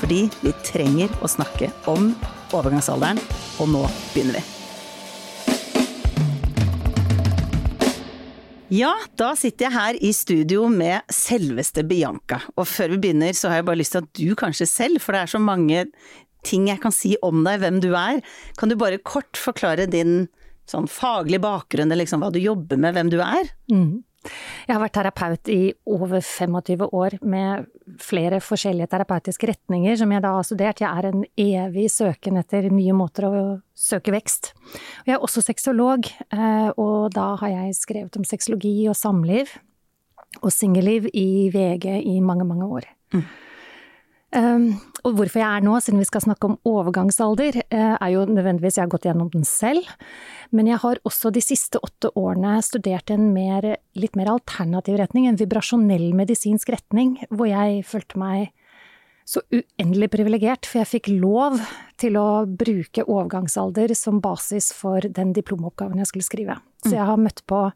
Fordi vi trenger å snakke om overgangsalderen, og nå begynner vi. Ja, da sitter jeg her i studio med selveste Bianca. Og før vi begynner, så har jeg bare lyst til at du kanskje selv, for det er så mange ting jeg kan si om deg, hvem du er. Kan du bare kort forklare din sånn faglige bakgrunn, eller liksom hva du jobber med, hvem du er? Mm. Jeg har vært terapeut i over 25 år med flere forskjellige terapeutiske retninger som jeg da har studert. Jeg er en evig søken etter nye måter å søke vekst. Jeg er også sexolog, eh, og da har jeg skrevet om sexologi og samliv og singelliv i VG i mange, mange år. Mm. Um, og hvorfor jeg er nå, siden vi skal snakke om overgangsalder, eh, er jo nødvendigvis jeg har gått gjennom den selv. Men jeg har også de siste åtte årene studert en mer, litt mer alternativ retning, en vibrasjonell medisinsk retning, hvor jeg følte meg så uendelig privilegert, for jeg fikk lov til å bruke overgangsalder som basis for den diplomoppgaven jeg skulle skrive. Så jeg har møtt på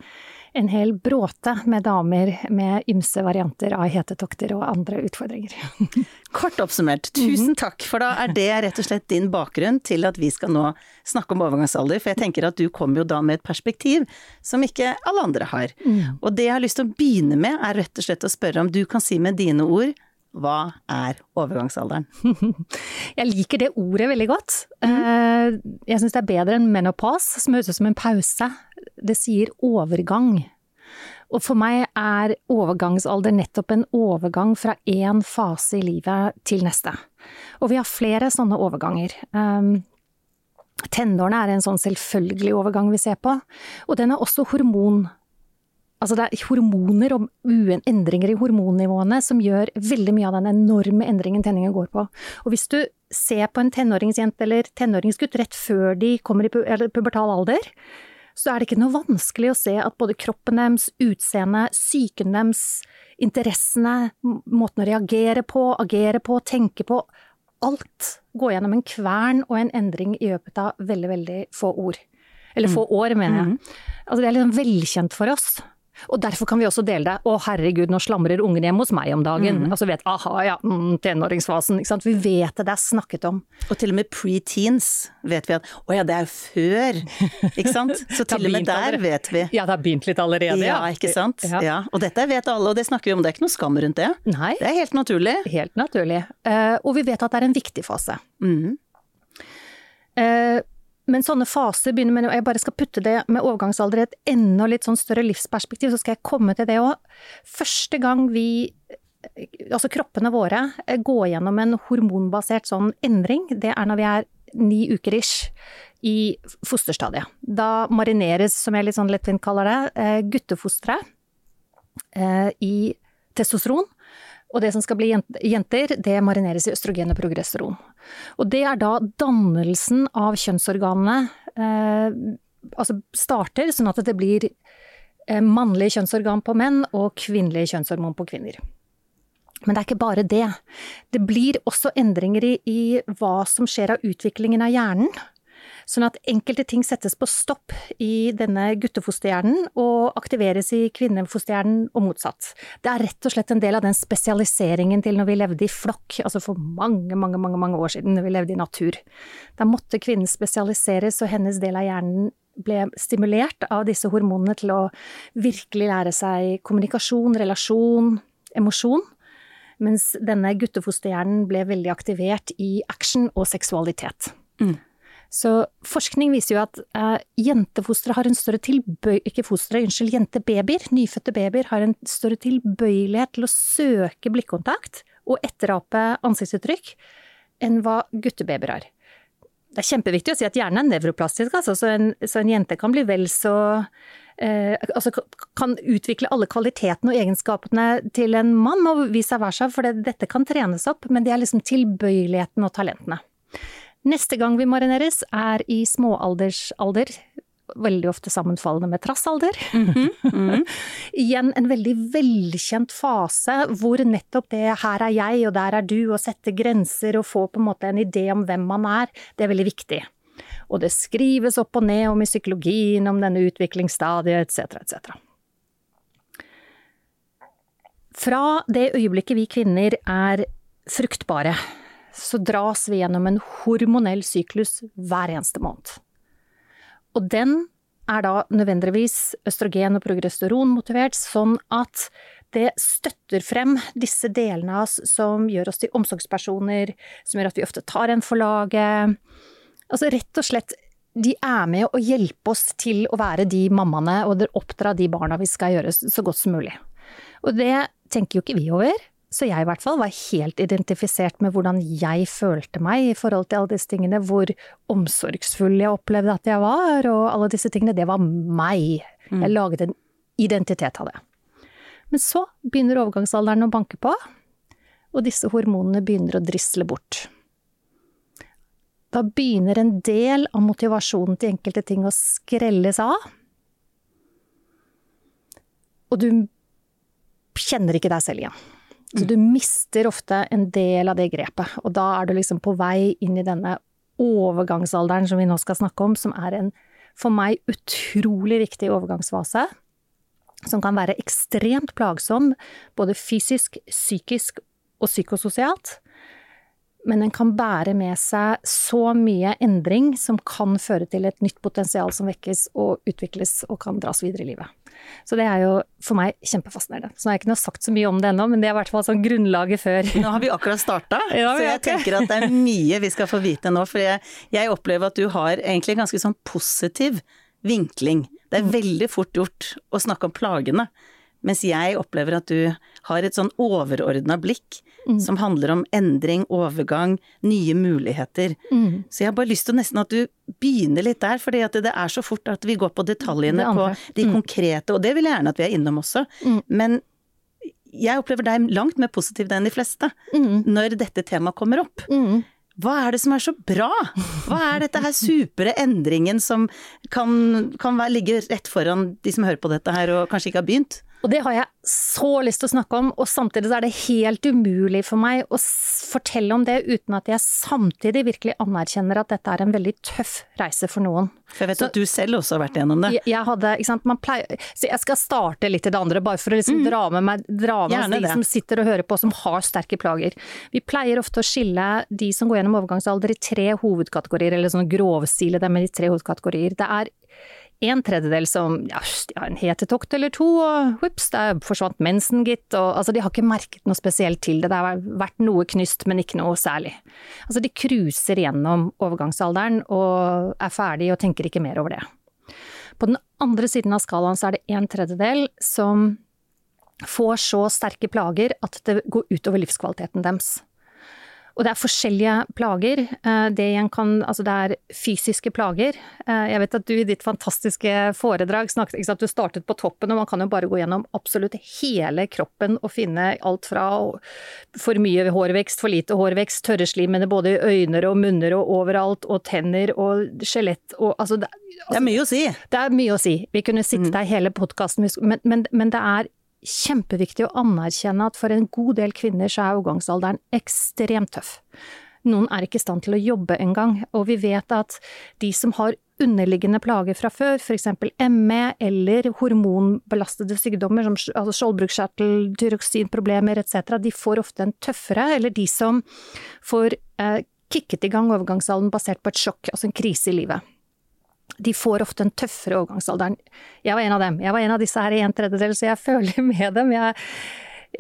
en hel bråte med damer med ymse varianter av hetetokter og andre utfordringer. Kort oppsummert, tusen takk, for da er det rett og slett din bakgrunn til at vi skal nå snakke om overgangsalder, for jeg tenker at du kommer jo da med et perspektiv som ikke alle andre har. Mm. Og det jeg har lyst til å begynne med, er rett og slett å spørre om du kan si med dine ord hva er overgangsalderen? Jeg liker det ordet veldig godt. Mm. Jeg syns det er bedre enn menopause, som høres ut som en pause. Det sier overgang. Og for meg er overgangsalder nettopp en overgang fra én fase i livet til neste. Og vi har flere sånne overganger. Um, tenårene er en sånn selvfølgelig overgang vi ser på, og den er også hormon Altså det er hormoner og endringer i hormonnivåene som gjør veldig mye av den enorme endringen tenningen går på. Og hvis du ser på en tenåringsjente eller tenåringsgutt rett før de kommer i pubertal alder, så er det ikke noe vanskelig å se at både kroppen deres, utseendet, psyken deres, interessene, måten å reagere på, agere på, tenke på, alt går gjennom en kvern og en endring i løpet av veldig, veldig få ord. Eller få mm. år, mener jeg. Mm. Altså det er liksom velkjent for oss. Og derfor kan vi også dele det. Å herregud, nå slamrer ungen hjemme hos meg om dagen. Mm. Altså vet aha, ja, mm, tenåringsfasen. Ikke sant. Vi vet det, det er snakket om. Og til og med preteens vet vi at å ja, det er jo før. Ikke sant. Så til og med der vet vi. Ja, det har begynt litt allerede. Ja, ja ikke sant. Ja. ja. Og dette vet alle, og det snakker vi om. Det er ikke noe skam rundt det. Nei. Det er helt naturlig. Helt naturlig. Uh, og vi vet at det er en viktig fase. Mm. Uh, men sånne faser begynner med Jeg bare skal putte det med overgangsalder i et enda litt sånn større livsperspektiv, så skal jeg komme til det òg. Første gang vi Altså kroppene våre går gjennom en hormonbasert sånn endring, det er når vi er ni uker ish i fosterstadiet. Da marineres, som jeg litt sånn lettvint kaller det, eh, guttefostre eh, i testosteron. Og det som skal bli jenter, det marineres i østrogen og progesteron. Og det er da dannelsen av kjønnsorganene eh, altså starter, sånn at det blir eh, mannlige kjønnsorgan på menn og kvinnelige kjønnshormon på kvinner. Men det er ikke bare det. Det blir også endringer i, i hva som skjer av utviklingen av hjernen. Sånn at enkelte ting settes på stopp i denne guttefosterhjernen og aktiveres i kvinnefosterhjernen og motsatt. Det er rett og slett en del av den spesialiseringen til når vi levde i flokk, altså for mange, mange, mange, mange år siden, når vi levde i natur. Da måtte kvinnen spesialiseres, og hennes del av hjernen ble stimulert av disse hormonene til å virkelig lære seg kommunikasjon, relasjon, emosjon. Mens denne guttefosterhjernen ble veldig aktivert i action og seksualitet. Mm. Så forskning viser jo at uh, jentefostre har en større tilbøy... Ikke fostre, unnskyld, jentebabyer, nyfødte babyer, har en større tilbøyelighet til å søke blikkontakt og etterape ansiktsuttrykk enn hva guttebabyer har. Det er kjempeviktig å si at hjernen er nevroplastisk, altså, så, en, så en jente kan bli vel så eh, altså kan utvikle alle kvalitetene og egenskapene til en mann, og vice versa, for det, dette kan trenes opp, men det er liksom tilbøyeligheten og talentene. Neste gang vi marineres er i småaldersalder, veldig ofte sammenfallende med trassalder. Igjen en veldig velkjent fase hvor nettopp det 'her er jeg og der er du' og sette grenser og få på en måte en idé om hvem man er, det er veldig viktig. Og det skrives opp og ned om i psykologien om denne utviklingsstadiet etc., etc. Fra det øyeblikket vi kvinner er fruktbare, så dras vi gjennom en hormonell syklus hver eneste måned. Og den er da nødvendigvis østrogen- og progesteronmotivert, sånn at det støtter frem disse delene av oss som gjør oss til omsorgspersoner, som gjør at vi ofte tar en for laget. Altså rett og slett, de er med å hjelpe oss til å være de mammaene og oppdra de barna vi skal gjøre så godt som mulig. Og det tenker jo ikke vi over. Så jeg i hvert fall var helt identifisert med hvordan jeg følte meg i forhold til alle disse tingene, hvor omsorgsfull jeg opplevde at jeg var, og alle disse tingene. Det var meg. Jeg mm. laget en identitet av det. Men så begynner overgangsalderen å banke på, og disse hormonene begynner å drisle bort. Da begynner en del av motivasjonen til enkelte ting å skrelles av. Og du kjenner ikke deg selv igjen. Så du mister ofte en del av det grepet, og da er du liksom på vei inn i denne overgangsalderen som vi nå skal snakke om, som er en for meg utrolig viktig overgangsfase. Som kan være ekstremt plagsom, både fysisk, psykisk og psykososialt men den kan bære med seg så mye endring som kan føre til et nytt potensial som vekkes og utvikles og kan dras videre i livet. Så det er jo for meg kjempefascinerende. Så nå har jeg ikke noe sagt så mye om det ennå, men det er i hvert fall sånn grunnlaget før. Nå har vi akkurat starta, ja, så jeg tenker at det er mye vi skal få vite nå. For jeg, jeg opplever at du har egentlig ganske sånn positiv vinkling. Det er mm. veldig fort gjort å snakke om plagene. Mens jeg opplever at du har et sånn overordna blikk mm. som handler om endring, overgang, nye muligheter. Mm. Så jeg har bare lyst til nesten at du begynner litt der, fordi at det er så fort at vi går på detaljene, på de mm. konkrete, og det vil jeg gjerne at vi er innom også. Mm. Men jeg opplever deg langt mer positiv enn de fleste mm. når dette temaet kommer opp. Mm. Hva er det som er så bra? Hva er dette her supre endringen som kan, kan være, ligge rett foran de som hører på dette her og kanskje ikke har begynt? Og det har jeg så lyst til å snakke om, og samtidig så er det helt umulig for meg å fortelle om det uten at jeg samtidig virkelig anerkjenner at dette er en veldig tøff reise for noen. For jeg vet så, at du selv også har vært gjennom det. Jeg, jeg hadde, ikke sant, man pleier Så jeg skal starte litt i det andre, bare for å liksom mm. dra med meg dra med de det. som sitter og hører på som har sterke plager. Vi pleier ofte å skille de som går gjennom overgangsalder i tre hovedkategorier, eller sånn grovstile dem i tre hovedkategorier. Det er en tredjedel som ja, en hetetokt eller to, og vips, der forsvant mensen, gitt. Og, altså, de har ikke merket noe spesielt til det. Det har vært noe knyst, men ikke noe særlig. Altså, de cruiser gjennom overgangsalderen og er ferdig og tenker ikke mer over det. På den andre siden av skalaen så er det en tredjedel som får så sterke plager at det går utover livskvaliteten deres. Og det er forskjellige plager. Eh, det kan Altså det er fysiske plager. Eh, jeg vet at du i ditt fantastiske foredrag snakket ikke sant, Du startet på toppen, og man kan jo bare gå gjennom absolutt hele kroppen og finne alt fra for mye hårvekst, for lite hårvekst, tørreslimene både i øyne og munner og overalt, og tenner og skjelett og altså det, altså, det er mye å si. Det er mye å si. Vi kunne sittet mm. der hele podkasten, men, men, men det er kjempeviktig å anerkjenne at for en god del kvinner så er overgangsalderen ekstremt tøff. Noen er ikke i stand til å jobbe engang, og vi vet at de som har underliggende plager fra før, f.eks. ME eller hormonbelastede sykdommer som altså skjoldbruskkjertel, tyroksinproblemer etc., de får ofte en tøffere, eller de som får eh, kicket i gang overgangsalderen basert på et sjokk, altså en krise i livet de får ofte en tøffere overgangsalder. Jeg var en av dem. Jeg var en av disse her i en tredjedel, så jeg føler med dem. Jeg,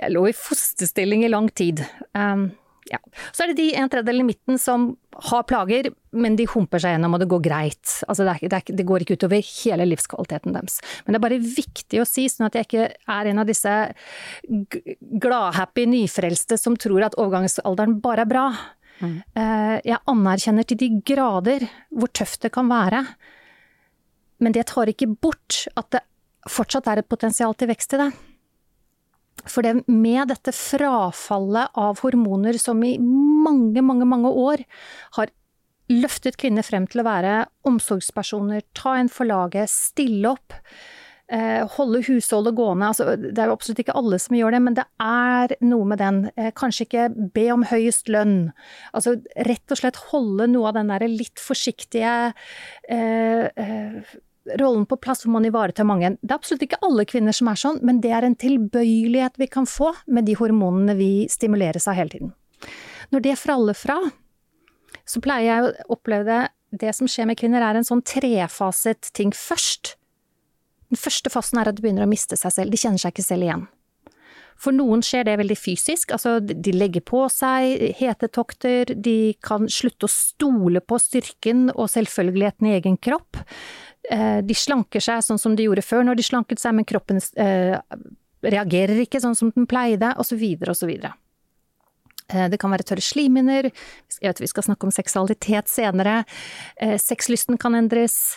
jeg lå i fosterstilling i lang tid. Um, ja. Så er det de en tredjedel i midten som har plager, men de humper seg gjennom og det går greit. Altså det, er, det, er, det, går ikke utover hele livskvaliteten deres. Men det er bare viktig å si, sånn at jeg ikke er en av disse gladhappy nyfrelste som tror at overgangsalderen bare er bra. Mm. Uh, jeg anerkjenner til de grader hvor tøft det kan være. Men det tar ikke bort at det fortsatt er et potensial til vekst i det. For det med dette frafallet av hormoner som i mange, mange, mange år har løftet kvinner frem til å være omsorgspersoner, ta en for laget, stille opp. Eh, holde husholdet gående. Altså, det er jo absolutt ikke alle som gjør det, men det er noe med den. Eh, kanskje ikke be om høyest lønn. Altså rett og slett holde noe av den derre litt forsiktige eh, eh, rollen på plass hvor man ivaretar mange. Det er absolutt ikke alle kvinner som er sånn, men det er en tilbøyelighet vi kan få med de hormonene vi stimuleres av hele tiden. Når det fraller fra, så pleier jeg å oppleve det Det som skjer med kvinner, er en sånn trefaset ting først. Den første fasen er at de begynner å miste seg selv, de kjenner seg ikke selv igjen. For noen skjer det veldig fysisk, altså de legger på seg hetetokter, de kan slutte å stole på styrken og selvfølgeligheten i egen kropp. Eh, de slanker seg sånn som de gjorde før når de slanket seg, men kroppen eh, reagerer ikke sånn som den pleide, osv., osv. Eh, det kan være tørre slimhinner, vi skal snakke om seksualitet senere, sexlysten kan endres.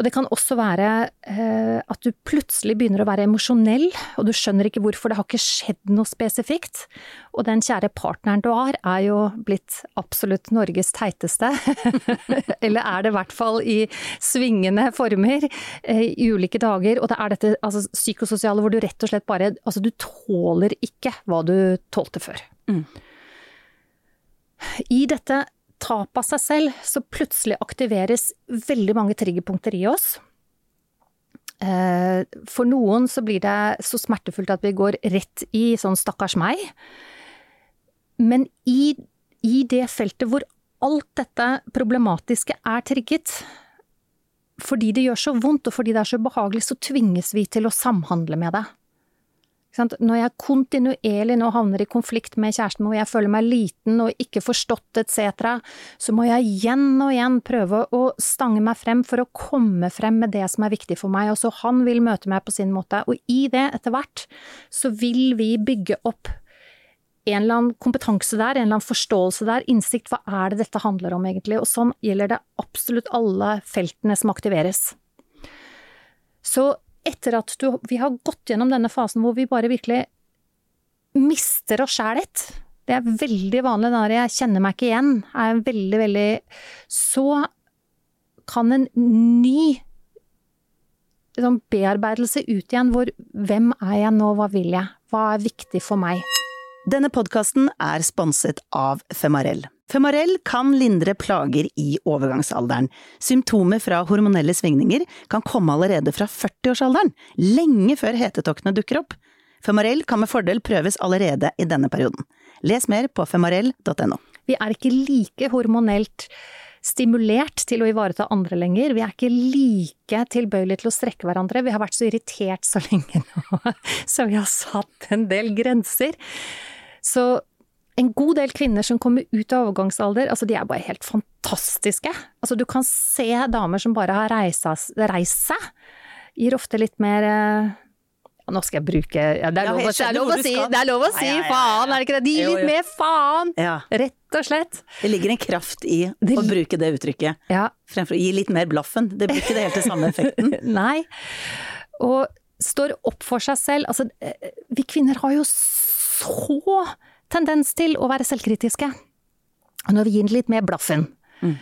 Og det kan også være eh, at du plutselig begynner å være emosjonell, og du skjønner ikke hvorfor, det har ikke skjedd noe spesifikt. Og den kjære partneren du har, er jo blitt absolutt Norges teiteste. Eller er det i hvert fall i svingende former eh, i ulike dager. Og det er dette altså, psykososiale hvor du rett og slett bare Altså, du tåler ikke hva du tålte før. Mm. I dette tap av seg selv, så plutselig aktiveres veldig mange triggerpunkter i oss. Eh, for noen så blir det så smertefullt at vi går rett i sånn stakkars meg. Men i, i det feltet hvor alt dette problematiske er trigget, fordi det gjør så vondt og fordi det er så behagelig, så tvinges vi til å samhandle med det. Når jeg kontinuerlig nå havner i konflikt med kjæresten min, hvor jeg føler meg liten og ikke forstått etc., så må jeg igjen og igjen prøve å stange meg frem for å komme frem med det som er viktig for meg, og så han vil møte meg på sin måte. Og i det, etter hvert, så vil vi bygge opp en eller annen kompetanse der, en eller annen forståelse der, innsikt, hva er det dette handler om egentlig? Og sånn gjelder det absolutt alle feltene som aktiveres. Så etter at du, vi har gått gjennom denne fasen hvor vi bare virkelig mister oss sjæl litt, det er veldig vanlig når jeg kjenner meg ikke igjen, er veldig, veldig Så kan en ny liksom, bearbeidelse ut igjen hvor hvem er jeg nå, hva vil jeg, hva er viktig for meg? Denne podkasten er sponset av Femarell. Femarell kan lindre plager i overgangsalderen. Symptomer fra hormonelle svingninger kan komme allerede fra 40-årsalderen, lenge før hetetoktene dukker opp. Femarell kan med fordel prøves allerede i denne perioden. Les mer på femarell.no. Vi er ikke like hormonelt stimulert til å ivareta andre lenger. Vi er ikke like tilbøyelige til å strekke hverandre. Vi har vært så irritert så lenge nå, så vi har satt en del grenser. Så en god del kvinner som kommer ut av overgangsalder, altså de er bare helt fantastiske. Altså du kan se damer som bare har reist seg. Gir ofte litt mer ja, Nå skal jeg bruke ja, Det er lov, er lov, å si, det er lov å si faen, er det ikke det? De gir litt mer faen! Rett og slett. Det ligger en kraft i det... å bruke det uttrykket, fremfor å gi litt mer blaffen. Det blir ikke det helt til samme effekten. Nei. Og står opp for seg selv. Altså, eh, vi kvinner har jo så tendens til å være selvkritiske. Og når vi gir den litt mer blaffen, mm.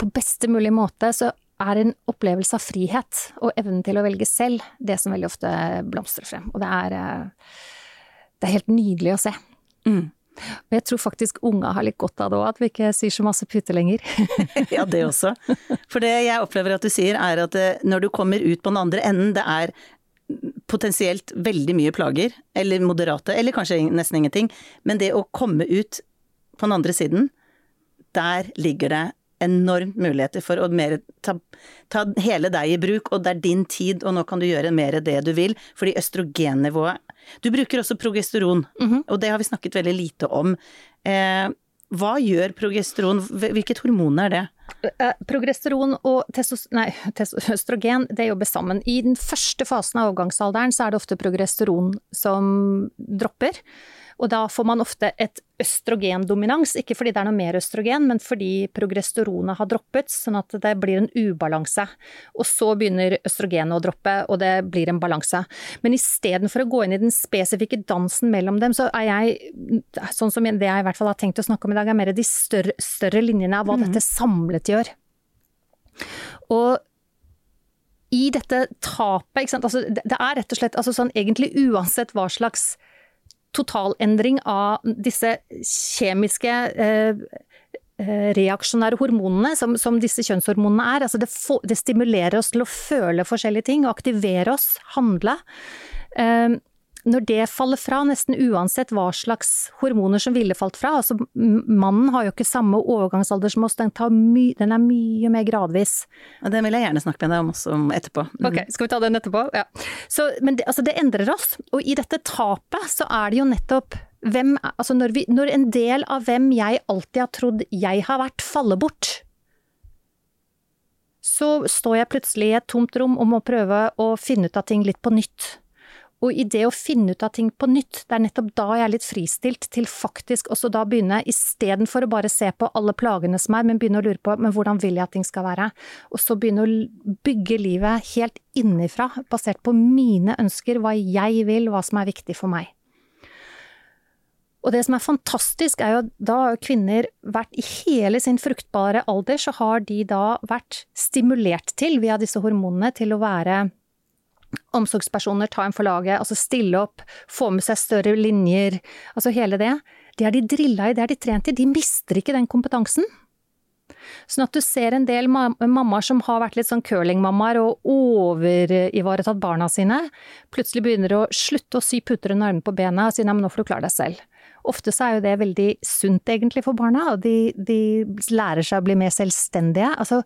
på beste mulig måte, så er en opplevelse av frihet og evnen til å velge selv det som veldig ofte blomstrer frem. Og det er, eh, det er helt nydelig å se. Mm. Og jeg tror faktisk unga har litt godt av det òg, at vi ikke sier så masse pute lenger. ja, det også. For det jeg opplever at du sier, er at eh, når du kommer ut på den andre enden, det er potensielt veldig mye plager, eller moderate, eller kanskje nesten ingenting. Men det å komme ut på den andre siden, der ligger det enormt muligheter for å mer ta, ta, hele deg i bruk, og det er din tid, og nå kan du gjøre mer det du vil, fordi østrogennivået Du bruker også progesteron, mm -hmm. og det har vi snakket veldig lite om. Eh, hva gjør progesteron, hvilket hormon er det? Eh, progesteron og testos, nei, østrogen det jobber sammen. I den første fasen av overgangsalderen så er det ofte progesteron som dropper. Og da får man ofte et østrogendominans, ikke fordi det er noe mer østrogen, men fordi progesteronet har droppet, sånn at det blir en ubalanse. Og så begynner østrogenet å droppe, og det blir en balanse. Men istedenfor å gå inn i den spesifikke dansen mellom dem, så er jeg, sånn som det jeg i hvert fall har tenkt å snakke om i dag, er mer de større, større linjene av hva mm. dette samlet gjør. Og i dette tapet, altså, det er rett og slett altså sånn egentlig uansett hva slags totalendring av disse kjemiske eh, eh, reaksjonære hormonene, som, som, disse kjønnshormonene er. Altså det, det, stimulerer oss til å føle forskjellige ting, og aktivere oss, handle. Eh, når det faller fra, nesten uansett hva slags hormoner som ville falt fra altså Mannen har jo ikke samme overgangsalder som oss, den, den er mye mer gradvis. Og det vil jeg gjerne snakke med deg om også etterpå. Mm. Ok, skal vi ta den etterpå? Ja. Så, men det, altså det endrer oss, og i dette tapet så er det jo nettopp hvem Altså når, vi, når en del av hvem jeg alltid har trodd jeg har vært, faller bort så står jeg plutselig i et tomt rom og må prøve å finne ut av ting litt på nytt. Og i det å finne ut av ting på nytt, det er nettopp da jeg er litt fristilt til faktisk også da begynne, istedenfor å bare se på alle plagene som er, men begynne å lure på men hvordan vil jeg at ting skal være? Og så begynne å bygge livet helt innifra, basert på mine ønsker, hva jeg vil, hva som er viktig for meg. Og det som er fantastisk, er jo at da har kvinner vært i hele sin fruktbare alder, så har de da vært stimulert til, via disse hormonene, til å være omsorgspersoner ta en for laget, altså stille opp, få med seg større linjer, altså hele det. Det er de drilla i, det er de trent i. De mister ikke den kompetansen. Sånn at du ser en del mammaer som har vært litt sånn curlingmammaer og overivaretatt barna sine, plutselig begynner å slutte å sy puter under armene på bena og si nei, men nå får du klare deg selv. Ofte så er jo det veldig sunt egentlig for barna, og de, de lærer seg å bli mer selvstendige. Altså,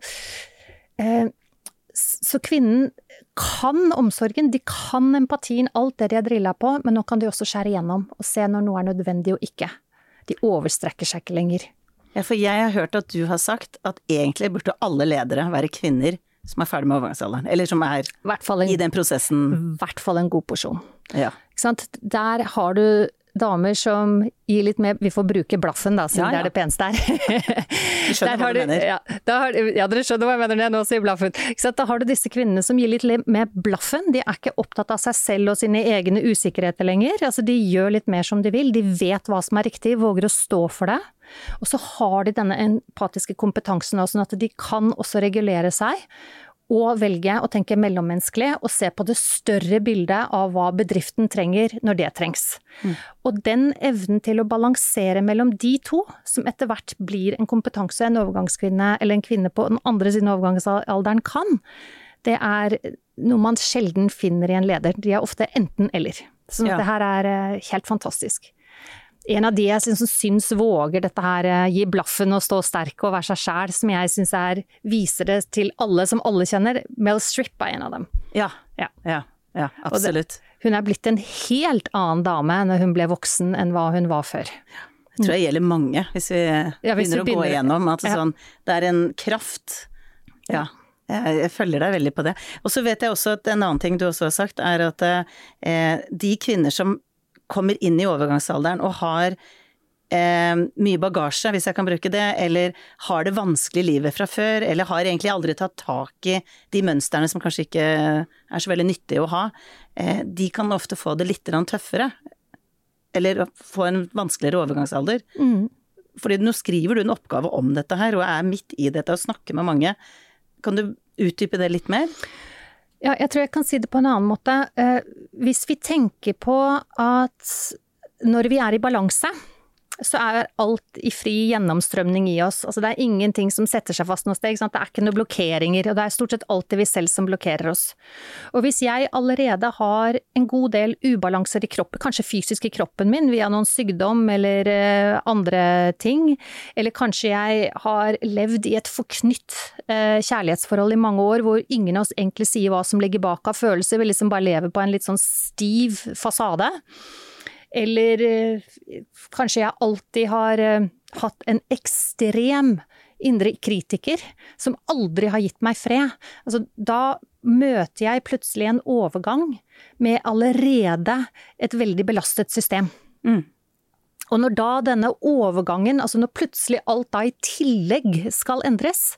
eh, så kvinnen kan omsorgen, de kan empatien, alt det de er drilla på, men nå kan de også skjære igjennom og se når noe er nødvendig og ikke. De overstrekker seg ikke lenger. Ja, for jeg har hørt at du har sagt at egentlig burde alle ledere være kvinner som er ferdig med overgangsalderen, eller som er en, i den prosessen. I hvert fall en god porsjon. Ja. Der har du damer som gir litt mer Vi får bruke blaffen, da, siden ja, ja. det er det peneste her. Du skjønner hva du mener? Ja, har, ja, dere skjønner hva jeg mener når jeg nå sier blaffen. Da har du disse kvinnene som gir litt mer blaffen. De er ikke opptatt av seg selv og sine egne usikkerheter lenger. Altså, de gjør litt mer som de vil. De vet hva som er riktig, våger å stå for det. Og så har de denne empatiske kompetansen, sånn at de kan også regulere seg og velge å tenke mellommenneskelig og se på det større bildet av hva bedriften trenger når det trengs. Mm. Og den evnen til å balansere mellom de to, som etter hvert blir en kompetanse en overgangskvinne eller en kvinne på den andre siden av overgangsalderen kan, det er noe man sjelden finner i en leder. De er ofte enten-eller. Så ja. det her er eh, helt fantastisk en av de jeg synes, syns våger dette her, eh, gi blaffen og stå sterk og være seg sjæl, som jeg syns er viser det til alle som alle kjenner. Mel Stripp er en av dem. Ja, ja, ja, ja absolutt. Det, hun er blitt en helt annen dame når hun ble voksen enn hva hun var før. Jeg tror det gjelder mange, hvis vi hvis begynner, å gå igjennom at sånn, det er en kraft. Ja. Jeg følger deg veldig på det. Og så vet jeg også at en annen ting du også har sagt, er at eh, de kvinner som kommer inn i overgangsalderen og har eh, mye bagasje, hvis jeg kan bruke det, eller har det vanskelig i livet fra før, eller har egentlig aldri tatt tak i de mønstrene som kanskje ikke er så veldig nyttige å ha, eh, de kan ofte få det litt tøffere. Eller få en vanskeligere overgangsalder. Mm. Fordi nå skriver du en oppgave om dette her, og er midt i dette og snakker med mange. Kan du utdype det litt mer? Ja, jeg tror jeg kan si det på en annen måte. Eh, hvis vi tenker på at når vi er i balanse, så er alt i fri gjennomstrømning i oss. Altså det er ingenting som setter seg fast noe sted. Det er ikke noen blokkeringer, og det er stort sett alltid vi selv som blokkerer oss. Og hvis jeg allerede har en god del ubalanser i kroppen, kanskje fysisk i kroppen min via noen sykdom eller uh, andre ting, eller kanskje jeg har levd i et forknytt uh, kjærlighetsforhold i mange år hvor ingen av oss egentlig sier hva som ligger bak av følelser, vi liksom bare lever på en litt sånn stiv fasade eller eh, kanskje jeg alltid har eh, hatt en ekstrem indre kritiker som aldri har gitt meg fred. Altså, da møter jeg plutselig en overgang med allerede et veldig belastet system. Mm. Og når da denne overgangen, altså når plutselig alt da i tillegg skal endres,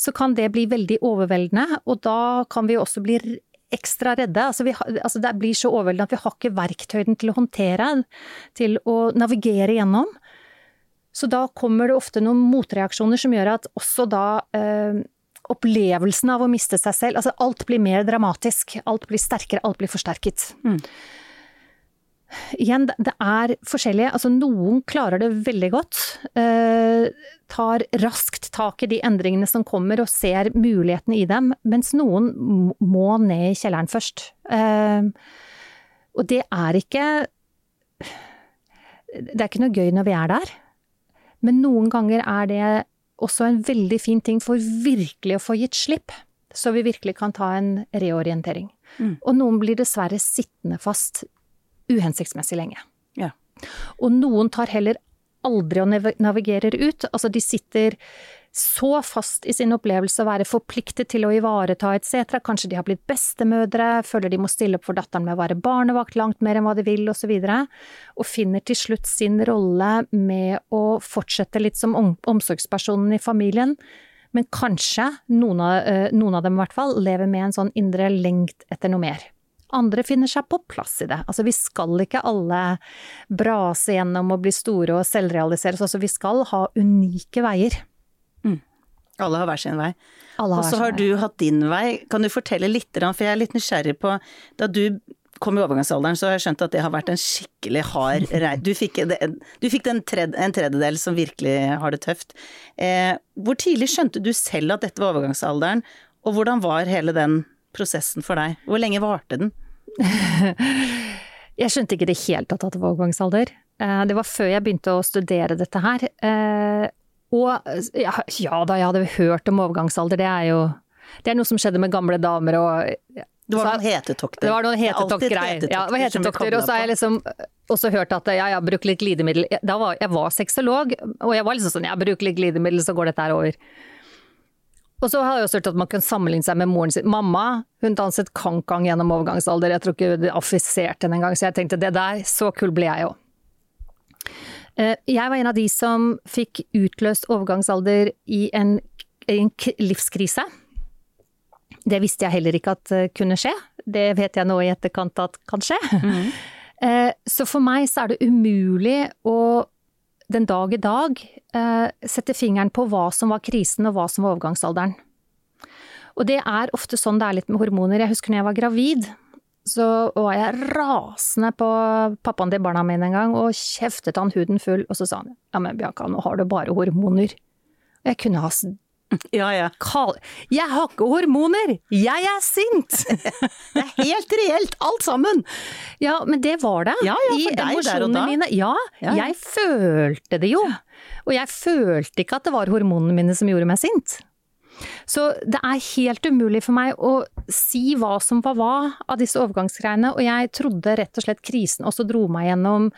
så kan det bli veldig overveldende, og da kan vi også bli ekstra redde. Altså, vi, altså det blir så overveldende at vi har ikke verktøyene til å håndtere, til å navigere gjennom. Så da kommer det ofte noen motreaksjoner som gjør at også da eh, opplevelsen av å miste seg selv Altså alt blir mer dramatisk. Alt blir sterkere, alt blir forsterket. Mm. Igjen, det er forskjellige. Altså noen klarer det veldig godt. Eh, tar raskt tak i de endringene som kommer og ser mulighetene i dem. Mens noen må ned i kjelleren først. Eh, og det er ikke Det er ikke noe gøy når vi er der. Men noen ganger er det også en veldig fin ting for virkelig å få gitt slipp. Så vi virkelig kan ta en reorientering. Mm. Og noen blir dessverre sittende fast uhensiktsmessig lenge. Ja. Og noen tar heller aldri og navigerer ut. Altså de sitter så fast i sin opplevelse å være forpliktet til å ivareta etc. Kanskje de har blitt bestemødre, føler de må stille opp for datteren med å være barnevakt langt mer enn hva de vil, osv. Og, så og finner til slutt sin rolle med å fortsette litt som omsorgspersonen i familien. Men kanskje, noen av, eh, noen av dem i hvert fall, lever med en sånn indre lengt etter noe mer. Andre finner seg på plass i det. Altså vi skal ikke alle brase gjennom og bli store og selvrealiseres. Altså vi skal ha unike veier. Mm. Alle har hver sin vei. Og så har du hatt din vei. Kan du fortelle litt, for jeg er litt nysgjerrig på Da du kom i overgangsalderen, så har jeg skjønt at det har vært en skikkelig hard reis. Du fikk, du fikk tredje, en, tredjedel som virkelig har det tøft. Eh, hvor tidlig skjønte du selv at dette var overgangsalderen, og hvordan var hele den prosessen for deg? Hvor lenge varte den? jeg skjønte ikke det helt at det var overgangsalder. Eh, det var før jeg begynte å studere dette her. Eh, og ja, ja da, jeg hadde hørt om overgangsalder, det er jo Det er noe som skjedde med gamle damer og det var noen hetetokter. Det var noen hetetokter. Ja, det var hetetokter. Og så har jeg liksom også hørt at ja, jeg bruker litt glidemiddel. Var, jeg var sexolog, og jeg var liksom sånn, jeg bruker litt glidemiddel, så går dette her over. Og så har jeg også hørt at man kan sammenligne seg med moren sin. Mamma hun danset kankang gjennom overgangsalder, jeg tror ikke det affiserte henne engang, så jeg tenkte det der, så kul ble jeg jo. Eh, jeg var en av de som fikk utløst overgangsalder i en, en livskrise. Det visste jeg heller ikke at kunne skje. Det vet jeg nå i etterkant at kan skje. Mm. Så for meg så er det umulig å den dag i dag eh, sette fingeren på hva som var krisen og hva som var overgangsalderen. Og det er ofte sånn det er litt med hormoner. Jeg husker når jeg var gravid, så var jeg rasende på pappaen til barna mine en gang og kjeftet han huden full, og så sa han ja men Bianca, nå har du bare hormoner. Og jeg kunne ha Ja, ja. Jeg har ikke hormoner! Jeg er sint! det er helt reelt, alt sammen! Ja, men det var det. Ja, ja, for deg der og da. Mine. Ja, ja, jeg følte det jo. Og jeg følte ikke at det var hormonene mine som gjorde meg sint. Så det er helt umulig for meg å si hva som var hva av disse overgangsgreiene, og jeg trodde rett og slett krisen også dro meg gjennom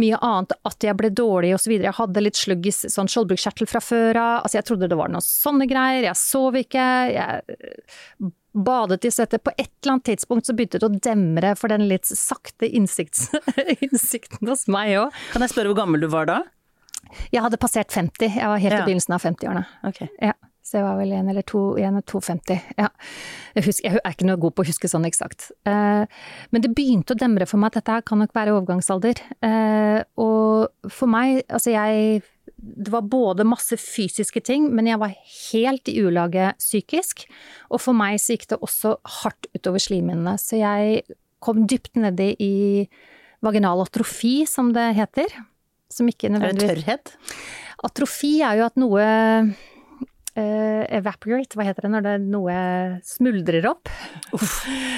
mye annet, at jeg ble dårlig osv. Jeg hadde litt sluggis sånn skjoldbruskkjertel fra før av, altså jeg trodde det var noen sånne greier, jeg sov ikke, jeg badet i svette. På et eller annet tidspunkt så begynte det å demre for den litt sakte innsikten hos meg òg. Kan jeg spørre hvor gammel du var da? Jeg hadde passert 50, jeg var helt ja. i begynnelsen av 50-årene. Okay. Ja. Så jeg var vel 1 eller to, en og 2,50. Ja. Jeg, husker, jeg, er ikke noe god på å huske sånn eksakt. Eh, men det begynte å demre for meg at dette kan nok være overgangsalder. Eh, og for meg, altså jeg Det var både masse fysiske ting, men jeg var helt i ulage psykisk. Og for meg så gikk det også hardt utover slimhinnene. Så jeg kom dypt nedi i vaginal atrofi, som det heter. Som ikke nødvendigvis Er det tørrhet? Atrofi er jo at noe Uh, evaporate, hva heter det når det noe smuldrer opp?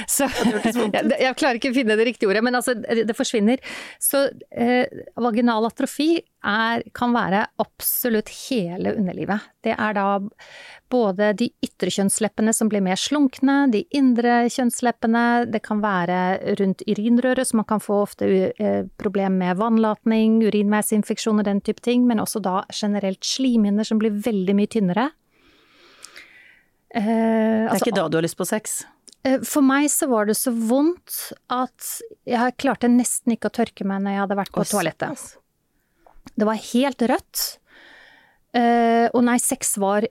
Så, jeg, jeg, klarer ikke å finne det riktige ordet, men altså, det forsvinner. Så uh, vaginal atrofi er, kan være absolutt hele underlivet. Det er da både de ytre kjønnsleppene som blir mer slunkne, de indre kjønnsleppene, det kan være rundt urinrøret, så man kan få ofte uh, problem med vannlatning, urinveisinfeksjoner, den type ting, men også da generelt slimhinner som blir veldig mye tynnere. Eh, det er altså, ikke da du har lyst på sex? Eh, for meg så var det så vondt at jeg klarte nesten ikke å tørke meg når jeg hadde vært på Oss, toalettet. Det var helt rødt. Eh, og nei, sex var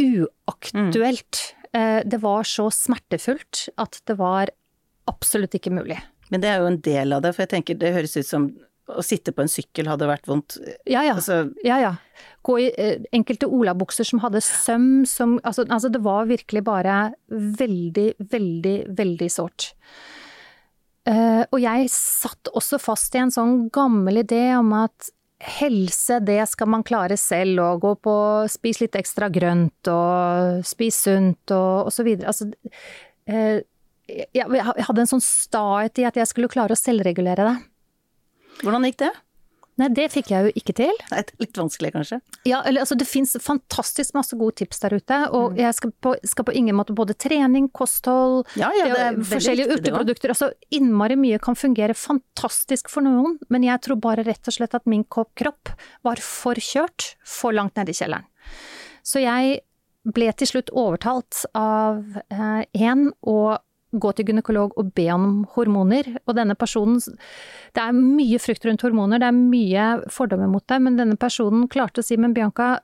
uaktuelt. Eh, det var så smertefullt at det var absolutt ikke mulig. Men det er jo en del av det, for jeg tenker det høres ut som å sitte på en sykkel hadde vært vondt. Ja ja. Altså, ja, ja. Gå i eh, enkelte olabukser som hadde søm som altså, altså det var virkelig bare veldig, veldig, veldig sårt. Uh, og jeg satt også fast i en sånn gammel idé om at helse, det skal man klare selv, og gå på spis litt ekstra grønt, og spis sunt, og, og så videre. Altså, uh, jeg, jeg hadde en sånn stahet i at jeg skulle klare å selvregulere det. Hvordan gikk det? Nei, det fikk jeg jo ikke til. Nei, litt vanskelig, kanskje? Ja, eller altså det fins fantastisk masse gode tips der ute, og Mm. jeg skal på, skal på ingen måte både trening, kosthold, Ja, ja, det er det- forskjellige viktig, urteprodukter, altså innmari mye kan fungere fantastisk for noen, men jeg tror bare rett og slett at min kropp var for kjørt, for langt nede i kjelleren. Så jeg ble til slutt overtalt av eh, og gå til gynekolog og be om hormoner, og denne personen Det er mye frykt rundt hormoner, det er mye fordommer mot det, men denne personen klarte å si men Bianca,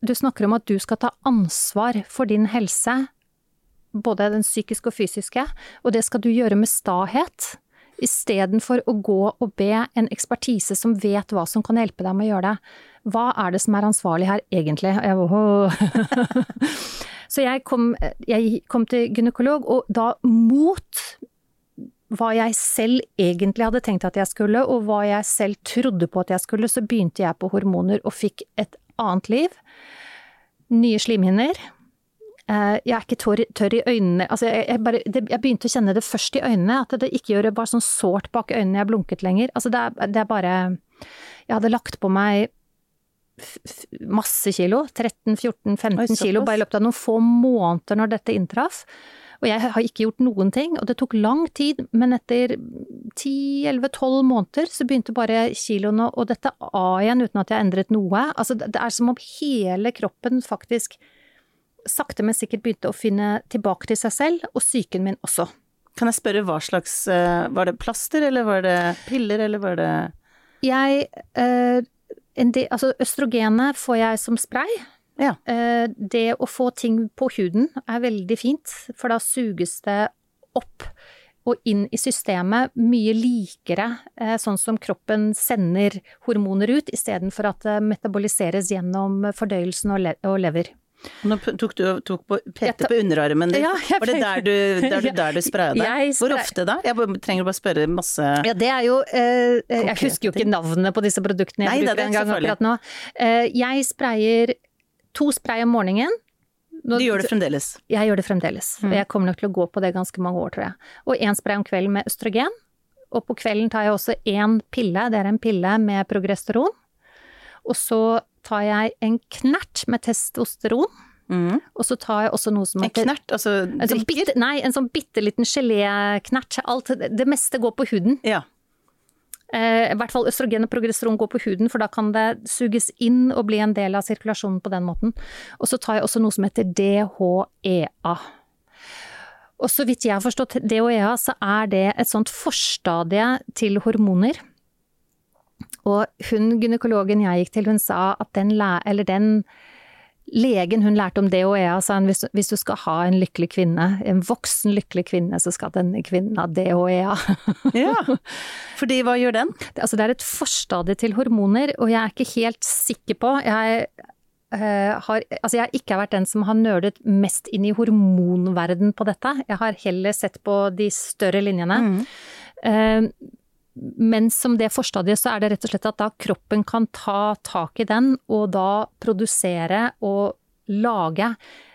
du snakker om at du skal ta ansvar for din helse, både den psykiske og fysiske, og det skal du gjøre med stahet. Istedenfor å gå og be en ekspertise som vet hva som kan hjelpe deg med å gjøre det. Hva er det som er ansvarlig her, egentlig? Jeg. Så jeg kom, jeg kom til gynekolog, og da mot hva jeg selv egentlig hadde tenkt at jeg skulle, og hva jeg selv trodde på at jeg skulle, så begynte jeg på hormoner og fikk et annet liv. Nye slimhinner. Eh, Jeg er ikke tørr, tørr i øynene altså jeg, jeg, bare, det, jeg begynte å kjenne det først i øynene, at det ikke gjør det bare sånn sårt bak øynene jeg blunket lenger. Altså det er, det er bare Jeg hadde lagt på meg masse kilo. 13-14-15 kilo bare i løpet av noen få måneder når dette inntraff. Og jeg har ikke gjort noen ting, og det tok lang tid, men etter 10-11-12 måneder så begynte bare kiloene å dette av igjen uten at jeg endret noe. Altså det er som om hele kroppen faktisk sakte, men sikkert begynte å finne tilbake til seg selv, og psyken min også. Kan jeg spørre hva slags eh, Var det plaster, eller var det piller, eller var det Jeg eh, del, altså østrogenet får jeg som spray. Ja. Eh, det å få ting på huden er veldig fint, for da suges det opp og inn i systemet mye likere, eh, sånn som kroppen sender hormoner ut, istedenfor at det metaboliseres gjennom fordøyelsen og lever. Nå tok du tok på, Jeg pekte ta- på underarmen din. Ja, var det der du, der du, der du spraya deg? Hvor ofte da? Jeg trenger bare spørre masse Ja, det er jo eh, Jeg husker jo ikke navnene på disse produktene jeg Nei, er bruker engang akkurat nå. Eh, jeg sprayer to spray om morgenen. Nå- Du gjør det fremdeles? Jeg gjør det fremdeles. Mm. Jeg kommer nok til å gå på det ganske mange år, tror jeg. Og én spray om kvelden med østrogen. Og på kvelden tar jeg også én pille, det er en pille med progesteron. Og så tar jeg en knert med testosteron. Mm. Og så tar jeg også noe som En heter knert, altså en sånn bitte, nei, en sånn bitte liten geléknert. Alt, det meste går på huden. Ja. Eh, I hvert fall østrogen og progesteron går på huden, for da kan det suges inn og bli en del av sirkulasjonen på den måten. Og så tar jeg også noe som heter DHEA. Og så vidt jeg har forstått DHEA, så er det et sånt forstadie til hormoner. Og hun gynekologen jeg gikk til, hun sa at den, eller den legen hun lærte om DHEA, sa hun hvis, hvis du skal ha en lykkelig kvinne, en voksen lykkelig kvinne, så skal denne kvinnen ha DHEA. ja. Fordi hva gjør den? Det- Altså det er et forstadie til hormoner, og jeg er ikke helt sikker på Jeg, eh, har, altså jeg har ikke vært den som har nølet mest inn i hormonverden på dette. Jeg har heller sett på de større linjene. Mhm. Men som det forstadiet så er det rett og slett at da kroppen kan ta tak i den, og da produsere og lage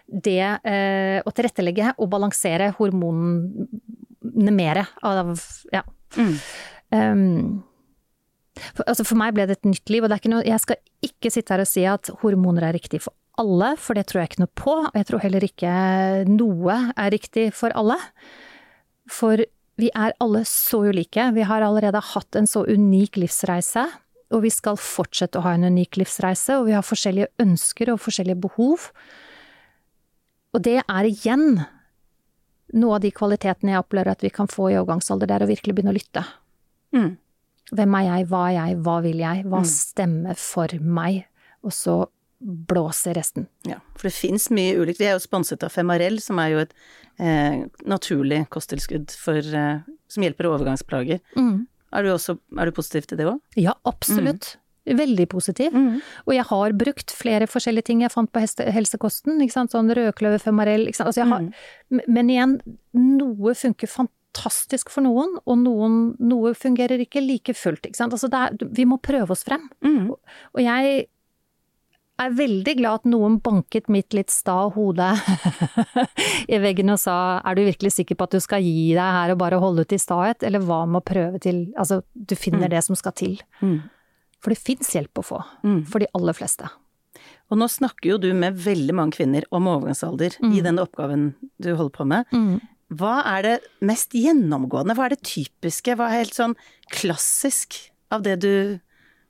det, eh, og tilrettelegge og balansere hormonene mere av Ja. Mm. Um, for, altså for meg ble det et nytt liv, og er noe, jeg skal ikke sitte her og si at hormoner er riktig for alle, for det tror jeg ikke noe på. Og jeg tror heller ikke noe er riktig for alle. For vi er alle så ulike. Vi har allerede hatt en så unik livsreise, og vi skal fortsette å ha en unik livsreise, og vi har forskjellige ønsker og forskjellige behov. Og det er igjen noe av de kvalitetene jeg opplever at vi kan få i overgangsalder, det er å virkelig begynne å lytte. Mm. Hvem er jeg, hva er jeg, hva vil jeg, hva stemmer for meg? Og så blåser resten. Ja, for det fins mye ulikt. Vi er jo sponset av Femarell, som er jo et eh, naturlig kosttilskudd for, eh, som hjelper overgangsplager. Er, du også, er du positiv til det òg? Ja, absolutt. Veldig positiv. Og jeg har brukt flere forskjellige ting jeg fant på heste, helsekosten. Sånn rødkløver, femarell? Altså jeg har, Men igjen, noe funker fantastisk for noen, og noen, noe fungerer ikke like fullt. Ikke? Altså er, vi må prøve oss frem. Og, og jeg er veldig glad at noen banket mitt litt sta hode i veggen og sa er du virkelig sikker på at du skal gi deg her og bare holde ut i stahet, eller hva med å prøve til Altså, du finner det som skal til. For det fins hjelp å få, for de aller fleste. Og nå snakker jo du med veldig mange kvinner om overgangsalder i den oppgaven du holder på med. Hva er det mest gjennomgående, hva er det typiske, hva er helt sånn klassisk av det du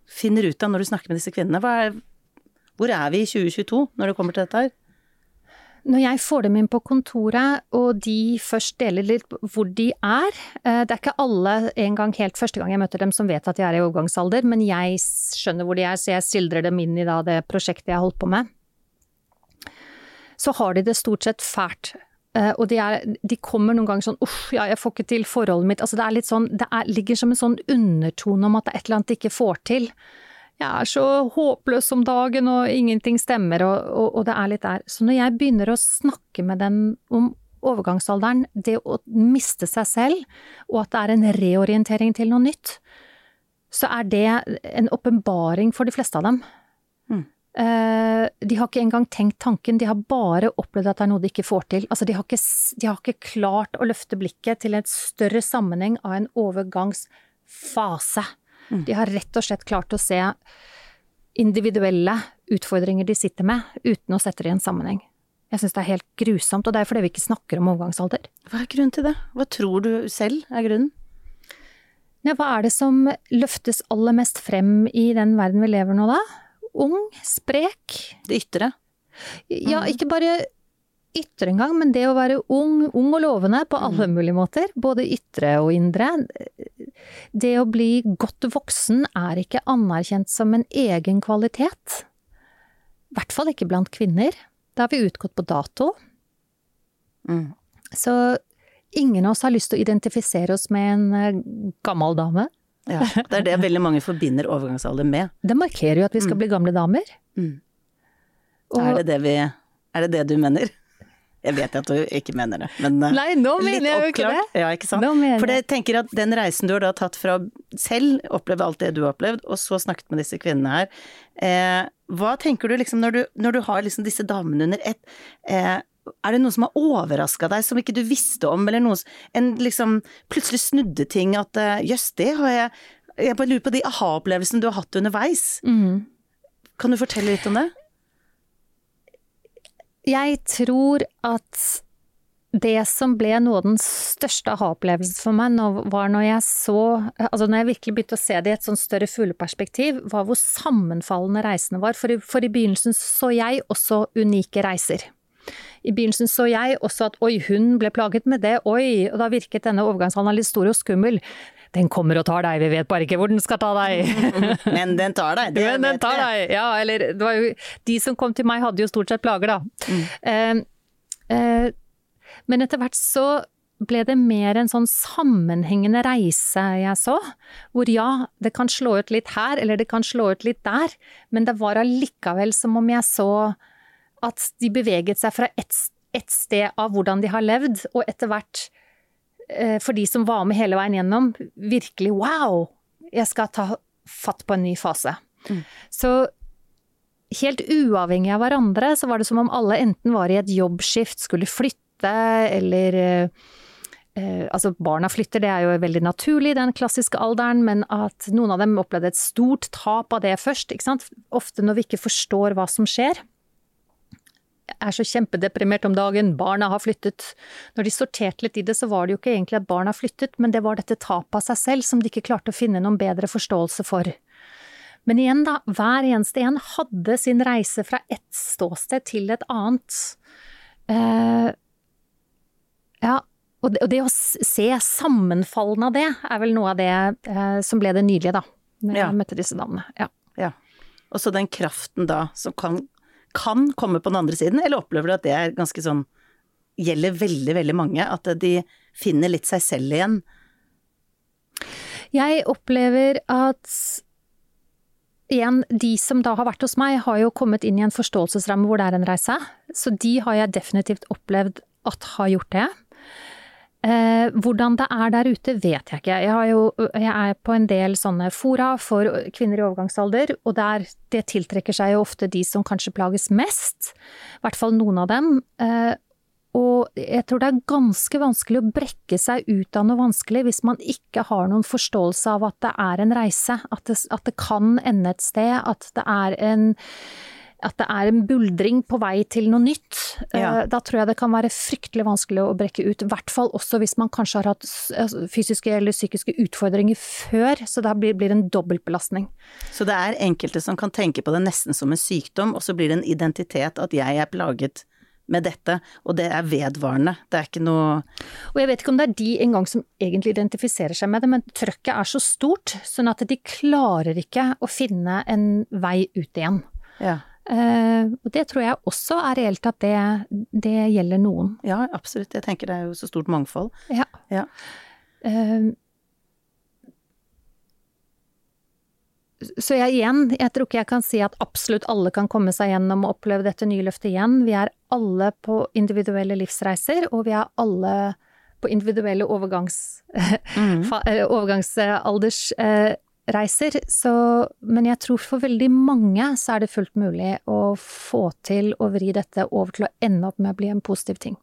finner ut av når du snakker med disse kvinnene? Hva er, hvor er vi i 2022 når det kommer til dette her? Når jeg får dem inn på kontoret, og de først deler litt hvor de er eh, Det er ikke alle en gang helt første gang jeg møter dem som vet at de er i overgangsalder, men jeg skjønner hvor de er, så jeg sildrer dem inn i det prosjektet jeg har holdt på med. Så har de det stort sett fælt. Eh, og de, er, de kommer noen ganger sånn uff, ja, jeg får ikke til forholdet mitt. Altså det sånn, det er, ligger som en sånn undertone om at det er et eller annet de ikke får til. Jeg er så håpløs om dagen og ingenting stemmer, og, og, og det er litt der. Så når jeg begynner å snakke med dem om overgangsalderen, det å miste seg selv, og at det er en reorientering til noe nytt, så er det en åpenbaring for de fleste av dem. Eh, de har ikke engang tenkt tanken, de har bare opplevd at det er noe de ikke får til. Altså, de har ikke, de har ikke klart å løfte blikket til en større sammenheng av en overgangsfase. De har rett og slett klart å se individuelle utfordringer de sitter med, uten å sette det i en sammenheng. Jeg syns det er helt grusomt, og det er fordi vi ikke snakker om overgangsalder. Hva er grunnen til det? Hva tror du selv er grunnen? Ja, hva er det som løftes aller mest frem i den verden vi lever nå, da? Ung, sprek. Det ytre? Ja, ikke bare ytre engang, men det å være ung, ung og lovende på alle mulige måter. Både ytre og indre. Det å bli godt voksen er ikke anerkjent som en egen kvalitet. I hvert fall ikke blant kvinner. Da har vi utgått på dato. Så ingen av oss har lyst til å identifisere oss med en eh, gammel dame. Ja, det er det veldig mange forbinder overgangsalder med. Det markerer jo at vi skal bli gamle damer. Og- Er det det vi Er det det du mener? Jeg vet at du ikke mener det, men eh, Nei, nå mener jeg jo ikke det. Ja, ikke sant? For jeg. tenker at den reisen du har da tatt fra selv, opplevd alt det du har opplevd, og så snakket med disse kvinnene her. Eh, hva tenker du liksom når du, når du har liksom disse damene under ett, eh, er det noe som har overraska deg som ikke du visste om, eller noe En liksom plutselig snudde ting at eh, jøss, det har jeg Jeg bare lurer på de aha-opplevelsene du har hatt underveis. Mm. Kan du fortelle litt om det? Jeg tror at det som ble noe av den største aha-opplevelsen for meg, var når jeg så Altså når jeg virkelig begynte å se det i et sånn større fugleperspektiv, var hvor sammenfallende reisene var. For i, for i begynnelsen så jeg også unike reiser. I begynnelsen så jeg også at oi, hun ble plaget med det, oi, og da virket denne overgangshandelen litt stor og skummel. Den kommer og tar deg, vi vet bare ikke hvor den skal ta deg. Men den tar deg. Det Men den tar deg! Ja, eller det var jo De som kom til meg hadde jo stort sett plager, da. Mm. Uh, uh, men etter hvert så ble det mer en sånn sammenhengende reise jeg så. Hvor ja, det kan slå ut litt her, eller det kan slå ut litt der. Men det var allikevel som om jeg så at de beveget seg fra ett et sted av hvordan de har levd, og etter hvert for de som var med hele veien gjennom, virkelig wow! Jeg skal ta fatt på en ny fase. Så helt uavhengig av hverandre, så var det som om alle enten var i et jobbskift, skulle flytte, eller eh, eh, Altså, barna flytter, det er jo veldig naturlig i den klassiske alderen, men at noen av dem opplevde et stort tap av det først, ikke sant. Ofte når vi ikke forstår hva som skjer. Er så kjempedeprimert om dagen, barna har flyttet. Når de sorterte litt i det, så var det jo ikke egentlig at barna flyttet, men det var dette tapet av seg selv som de ikke klarte å finne noen bedre forståelse for. Men igjen, da, hver eneste en hadde sin reise fra ett ståsted til et annet. Uh, ja, og, det, og det å se sammenfallene av det, er vel noe av det uh, som ble det nydelige, da. Når Ja. jeg møtte disse damene. Ja. Ja. Og så den kraften da som kan, kan komme på den andre siden, eller opplever du at det er ganske sånn Gjelder veldig, veldig mange? At de finner litt seg selv igjen? Jeg opplever at igjen, de som da har vært hos meg, har jo kommet inn i en forståelsesramme hvor det er en reise. Så de har jeg definitivt opplevd at har gjort det. Eh, hvordan det er der ute, vet jeg ikke. Jeg, jo, jeg er på en del sånne fora for kvinner i overgangsalder, og der, det tiltrekker seg jo ofte de som kanskje plages mest. I hvert fall noen av dem. Eh, og jeg tror det er ganske vanskelig å brekke seg ut av noe vanskelig hvis man ikke har noen forståelse av at det er en reise, at det, at det kan ende et sted, at det er en at det er en buldring på vei til noe nytt. Ja. Eh, Da tror jeg det kan være fryktelig vanskelig å brekke ut. I hvert fall også hvis man kanskje har hatt altså, fysiske eller psykiske utfordringer før, så da blir det en dobbeltbelastning. Så det er enkelte som kan tenke på det nesten som en sykdom, og så blir det en identitet at jeg er plaget med dette, og det er vedvarende. Det er ikke noe Og jeg vet ikke om det er de engang som egentlig identifiserer seg med det, men trøkket er så stort, sånn at de klarer ikke å finne en vei ut igjen. Ja, og det tror jeg også er reelt at det, det gjelder noen. ja absolutt. Jeg tenker det er jo så stort mangfold. Ja. Ja. Eh, så jeg igjen, jeg tror ikke jeg kan si at absolutt alle kan komme seg gjennom og oppleve dette nye løftet igjen. Vi er alle på individuelle livsreiser, og vi er alle på individuelle overgangs, mm. eh, overgangsaldersreiser. Så, men jeg tror for veldig mange så er det fullt mulig å få til å vri dette over til å ende opp med å bli en positiv ting.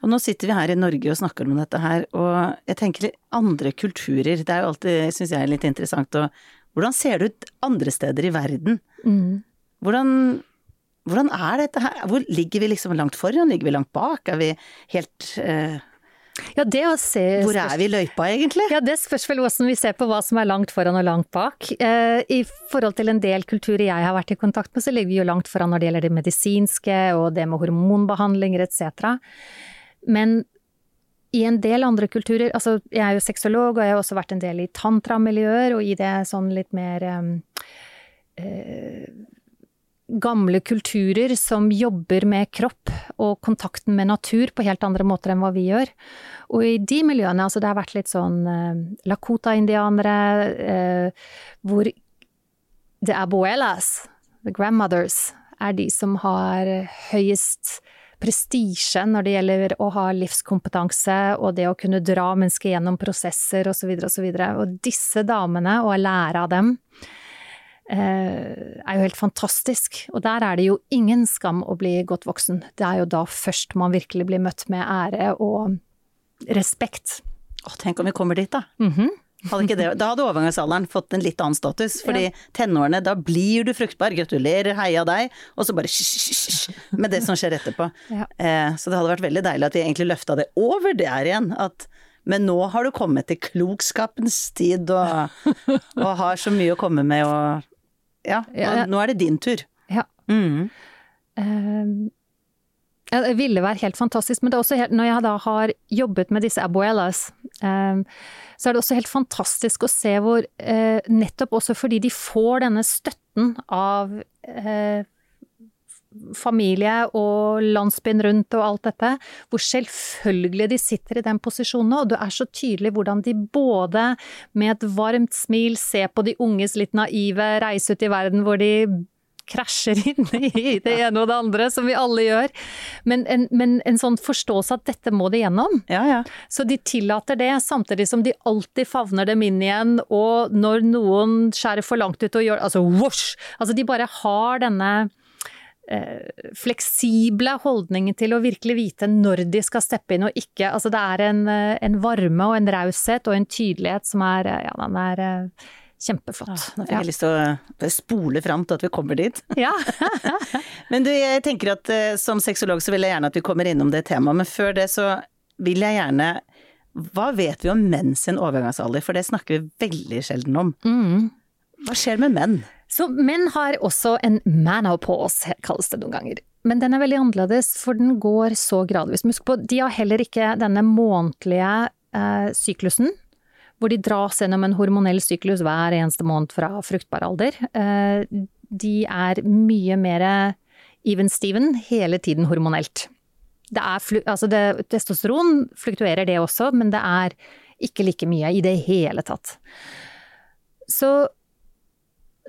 Og nå sitter vi her i Norge og snakker om dette her, og jeg tenker litt andre kulturer, det er jo alltid, syns jeg, litt interessant å Hvordan ser det ut andre steder i verden? Hvordan, hvordan er dette her? Hvor ligger vi liksom langt foran? Ligger vi langt bak? Er vi helt eh, Ja, det å se Hvor er vi i løypa, egentlig? Ja, det spørs vel hvordan vi ser på hva som er langt foran og langt bak. Eh, I forhold til en del kulturer jeg har vært i kontakt med, så ligger vi jo langt foran når det gjelder det medisinske og det med hormonbehandlinger etc. Men i en del andre kulturer, altså jeg er jo sexolog og jeg har også vært en del i tantramiljøer og i det sånn litt mer eh, eh, gamle kulturer som jobber med kropp og kontakten med natur på helt andre måter enn hva vi gjør. Og i de miljøene, altså det har vært litt sånn eh, Lakota-indianere, eh, hvor the abuelas, the grandmothers, er de som har høyest prestisje når det gjelder å ha livskompetanse og det å kunne dra mennesker gjennom prosesser osv. osv. Og og disse damene, og lære av dem, er jo helt fantastisk. Og der er det jo ingen skam å bli godt voksen. Det er jo da først man virkelig blir møtt med ære og respekt. Åh, tenk om vi kommer dit, da. Mhm. Hadde ikke det, da hadde overgangsalderen fått en litt annen status, fordi tenårene, da blir du fruktbar, gratulerer, heia deg, og så bare hysj, med det som skjer etterpå. Ja. Eh, så det hadde vært veldig deilig at vi egentlig løfta det over der igjen, at men nå har du kommet til klokskapens tid og, og har så mye å komme med og Ja, Ja, ja. nå, nå er det din tur. Ja. Mm. Ja, det ville være helt fantastisk, men det er også helt, når jeg da har jobbet med disse abuelas, eh, så er det også helt fantastisk å se hvor, uh, nettopp også fordi de får denne støtten av eh, familie og landsbyen rundt og alt dette, hvor selvfølgelig de sitter i den posisjonen, og det er så tydelig hvordan de både med et varmt smil ser på de unges litt naive reise ut i verden hvor de krasjer inn i det ene og det andre, som vi alle gjør. Men en, men en sånn forståelse at dette må de gjennom. Ja, ja. Så de tillater det, samtidig som de alltid favner dem inn igjen, og når noen skjærer for langt ut og gjør Altså whoosh! Altså de bare har denne fleksible holdningen til å virkelig vite når de skal steppe inn og ikke. Altså det er en, eh, en varme og en raushet og en tydelighet som er eh, Ja, den er eh, kjempeflott. Ah, Nå fikk jeg lyst til å spole fram til at vi kommer dit. Ja. Men du, jeg tenker at eh, som sexolog så vil jeg gjerne at vi kommer innom det temaet, men før det så vil jeg gjerne Hva vet vi om menn sin overgangsalder, for det snakker vi veldig sjelden om. Mm. Hva skjer med menn? Så menn har også en manopause, kalles det noen ganger. men den er veldig annerledes, for den går så gradvis. Husk på, de har heller ikke denne månedlige eh, syklusen, hvor de dras gjennom en hormonell syklus hver eneste måned fra fruktbar alder. Eh, de er mye mer even-steven hele tiden hormonelt. Det er, altså det, testosteron fluktuerer det også, men det er ikke like mye i det hele tatt. Så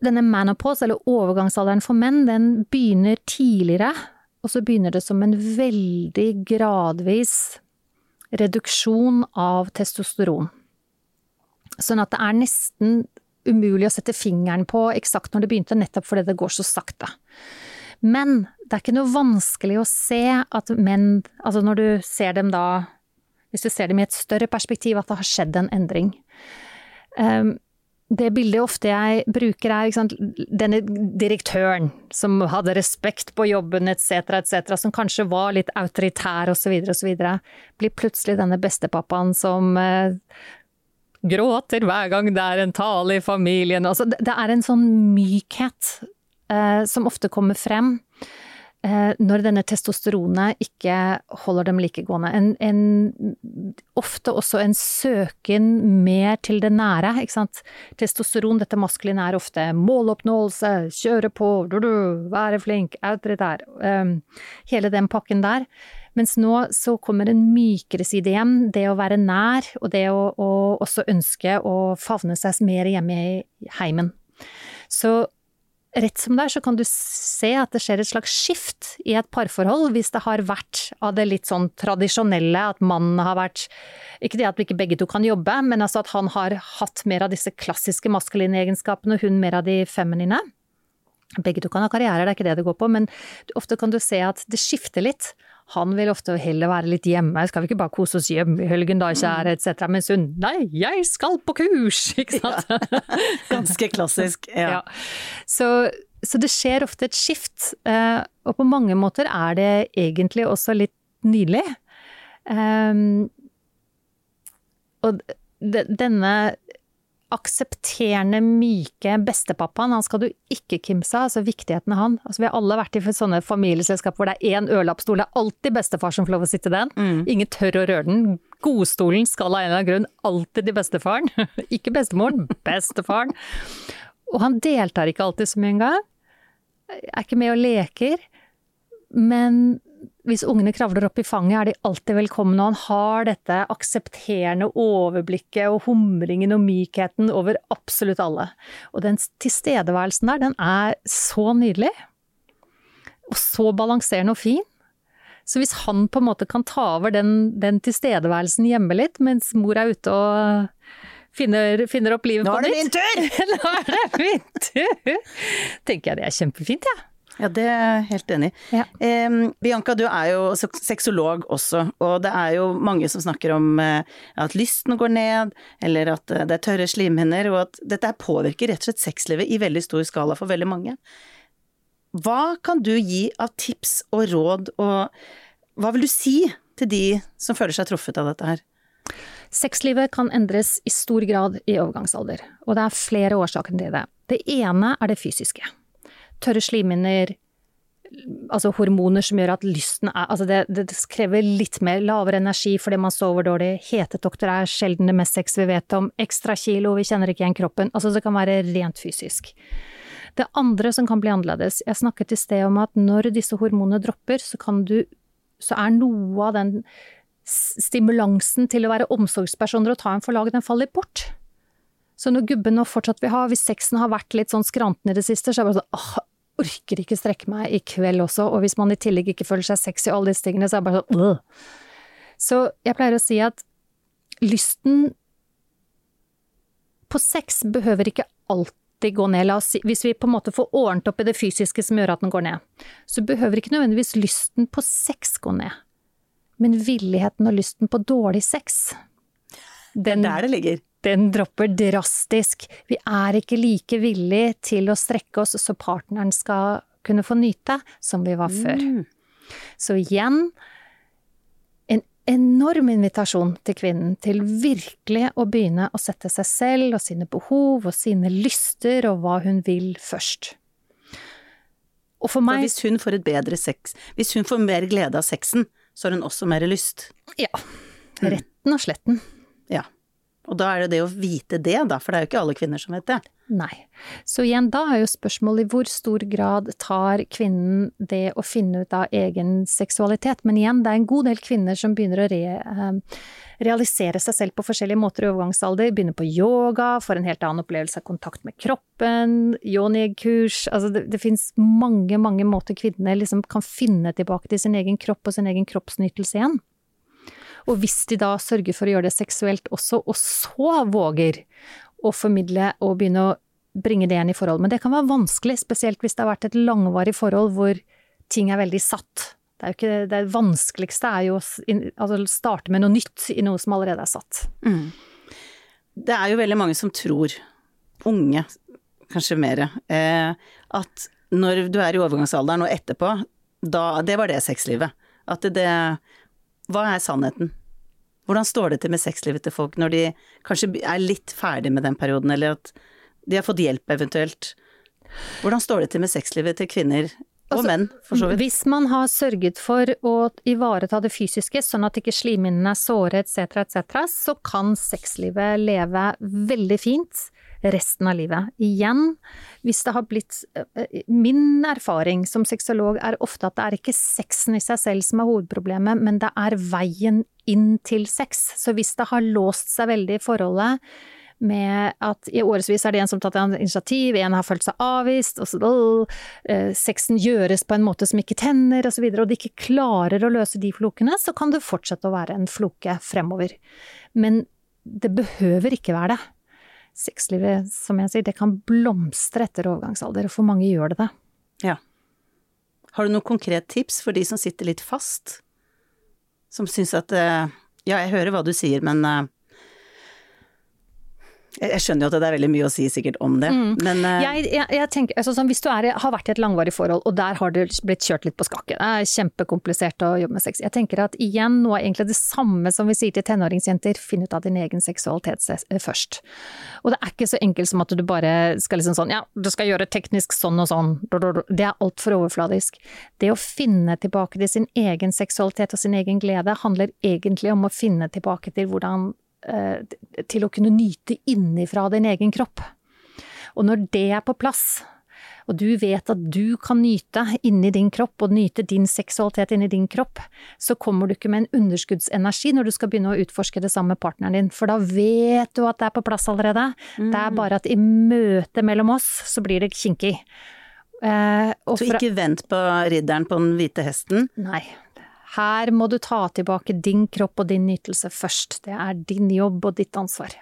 denne manopause, eller overgangsalderen for menn, den begynner tidligere. Og så begynner det som en veldig gradvis reduksjon av testosteron. Sånn at det er nesten umulig å sette fingeren på eksakt når det begynte, nettopp fordi det går så sakte. Men det er ikke noe vanskelig å se at menn, altså når du ser dem da, hvis du ser dem i et større perspektiv, at det har skjedd en endring. Um, det bildet ofte jeg bruker er sant, denne direktøren som hadde respekt på jobben etc., etc., som kanskje var litt autoritær osv., osv., blir plutselig denne bestepappaen som eh, gråter hver gang det er en tale i familien. Altså, det er en sånn mykhet eh, som ofte kommer frem. Eh, når denne testosteronet ikke holder dem likegående. En, en, ofte også en søken mer til det nære, ikke sant. Testosteron, dette maskuline, er ofte måloppnåelse, kjøre på, du, du, være flink, autoritær. Um, hele den pakken der. Mens nå så kommer en mykere side hjem, det å være nær, og det å, å også ønske å favne seg mer hjemme i heimen. Så rett som det er, så kan du se at det skjer et slags skift i et parforhold, hvis det har vært av det litt sånn tradisjonelle, at mannen har vært Ikke det at vi ikke begge to kan jobbe, men altså at han har hatt mer av disse klassiske maskuline egenskapene, og hun mer av de feminine. Begge to kan ha karriere, det er ikke det det går på, men ofte kan du se at det skifter litt. Han vil ofte heller være litt hjemme, skal vi ikke bare kose oss hjemme i helgen da, kjære, etc. Mens hun, nei, jeg skal på kurs, ikke sant. Ja. Ganske klassisk, ja. ja. Så, så, det skjer ofte et skift, eh, og på mange måter er det egentlig også litt nydelig. Um, og denne aksepterende, myke bestepappaen, han skal du ikke kimse av, altså viktigheten av han. Altså, vi har alle vært i sånne familieselskap hvor det er én ørlappstol, det er alltid bestefar som får lov å sitte i den. Mm. Ingen tør å røre den. Godstolen skal av en eller annen grunn alltid til bestefaren. ikke bestemoren, bestefaren. Og han deltar ikke alltid så mye engang. Er ikke med og leker. Men hvis ungene kravler opp i fanget, er de alltid velkomne, og han har dette aksepterende overblikket og humringen og mykheten over absolutt alle. Og den tilstedeværelsen der, den er så nydelig. Og så balanserende og fin. Så hvis han på en måte kan ta over den, den tilstedeværelsen hjemme litt, mens mor er ute og finner, finner opp livet på nytt Nå er det min tur! Nå er det min tur! Tenker jeg det er kjempefint, jeg. Ja. Ja, det er jeg helt enig i. Ja. Eh, Bianca, du er jo sexolog også, og det er jo mange som snakker om eh, at lysten går ned, eller at eh, det er tørre slimhinner, og at dette påvirker rett og slett sexlivet i veldig stor skala for veldig mange. Hva kan du gi av tips og råd, og hva vil du si til de som føler seg truffet av dette her? Sexlivet kan endres i stor grad i overgangsalder, og det er flere årsaker til det. Det ene er det fysiske tørre slimhinner, altså hormoner som gjør at lysten er Altså det, det, krever litt mer lavere energi fordi man sover dårlig. Hetetokter er sjelden det mest sex vi vet om. Ekstra kilo, vi kjenner ikke igjen kroppen. Altså det kan være rent fysisk. Det andre som kan bli annerledes, jeg snakket i sted om at når disse hormonene dropper, så kan du Så er noe av den stimulansen til å være omsorgspersoner og ta en for laget, den faller bort. Så når gubben nå fortsatt vil ha, hvis sexen har vært litt sånn skranten i det siste, så er det bare sånn åh, orker ikke strekke meg i kveld også, og hvis man i tillegg ikke føler seg sexy og alle disse tingene, så er det bare sånn øh. Så jeg pleier å si at lysten på sex behøver ikke alltid gå ned. La oss si, hvis vi på en måte får ordnet opp i det fysiske som gjør at den går ned, så behøver ikke nødvendigvis lysten på sex gå ned. Men villigheten og lysten på dårlig sex, den, der det ligger den dropper drastisk. Vi er ikke like villig til å strekke oss så partneren skal kunne få nyte, som vi var før. Mm. Så igjen, en enorm invitasjon til kvinnen til virkelig å begynne å sette seg selv og sine behov og sine lyster og hva hun vil først. Og for meg For hvis hun får et bedre sex, hvis hun får mer glede av sexen, så har hun også mer lyst. Ja. Retten og sletten. Ja. Og da er det det å vite det, da, for det er jo ikke alle kvinner som vet det. Nei. Så igjen, da er jo spørsmålet i hvor stor grad tar kvinnen det å finne ut av egen seksualitet. Men igjen, det er en god del kvinner som begynner å re, eh, realisere seg selv på forskjellige måter i overgangsalder. Begynner på yoga, får en helt annen opplevelse av kontakt med kroppen, yoni-kurs Altså det, det fins mange, mange måter kvinner liksom kan finne tilbake til sin egen kropp og sin egen kroppsnytelse igjen. Og hvis de da sørger for å gjøre det seksuelt også, og så våger å formidle og begynne å bringe det igjen i forhold. Men det kan være vanskelig, spesielt hvis det har vært et langvarig forhold hvor ting er veldig satt. Det, ikke, det vanskeligste er jo å altså, starte med noe nytt i noe som allerede er satt. Mm. Det er jo veldig mange som tror, unge kanskje mer, eh, at når du er i overgangsalderen og etterpå, da Det var det sexlivet. At det, det hva er sannheten? Hvordan står det til med sexlivet til folk når de kanskje er litt ferdig med den perioden, eller at de har fått hjelp eventuelt? Hvordan står det til med sexlivet til kvinner og altså, menn, for så vidt? Hvis man har sørget for å ivareta det fysiske, sånn at ikke slimhinnene er såre etc., etc., så kan sexlivet leve veldig fint resten av livet. Igjen, hvis det har blitt eh, Min erfaring som sexolog er ofte at det er ikke sexen i seg selv som er hovedproblemet, men det er veien inn til sex. Så hvis det har låst seg veldig i forholdet med at i årevis er det en som har tatt initiativ, en har følt seg avvist, og så øh, sexen gjøres på en måte som ikke tenner, og så videre, og de ikke klarer å løse de flokene, så kan det fortsette å være en floke fremover. Men det behøver ikke være det sexlivet, som jeg sier, det kan blomstre etter overgangsalder, og for mange gjør det det. Ja. Har du noen konkret tips for de som sitter litt fast? Som syns at eh, Ja, jeg hører hva du sier, men eh, jeg skjønner jo at det er veldig mye å si sikkert om det, mm. men uh... jeg, jeg, jeg, tenker, altså, sånn, Hvis du er, har vært i et langvarig forhold, og der har du blitt kjørt litt på skakke, det er kjempekomplisert å jobbe med sex. Jeg tenker at igjen, noe er egentlig det samme som vi sier til tenåringsjenter, finn ut av din egen seksualitet eh, først. Og det er ikke så enkelt som at du bare skal liksom sånn, ja, du skal gjøre teknisk sånn og sånn, det er altfor overfladisk. Det å finne tilbake til sin egen seksualitet og sin egen glede handler egentlig om å finne tilbake til hvordan til å kunne nyte innifra din egen kropp. Og når det er på plass, og du vet at du kan nyte inni din kropp, og nyte din seksualitet inni din kropp, så kommer du ikke med en underskuddsenergi når du skal begynne å utforske det sammen med partneren din, for da vet du at det er på plass allerede. Mm. Det er bare at i møtet mellom oss, så blir det kinkig. Eh, så ikke vent på ridderen på den hvite hesten? Nei. Her må du ta tilbake din kropp og din nytelse først. Det er din jobb og ditt ansvar.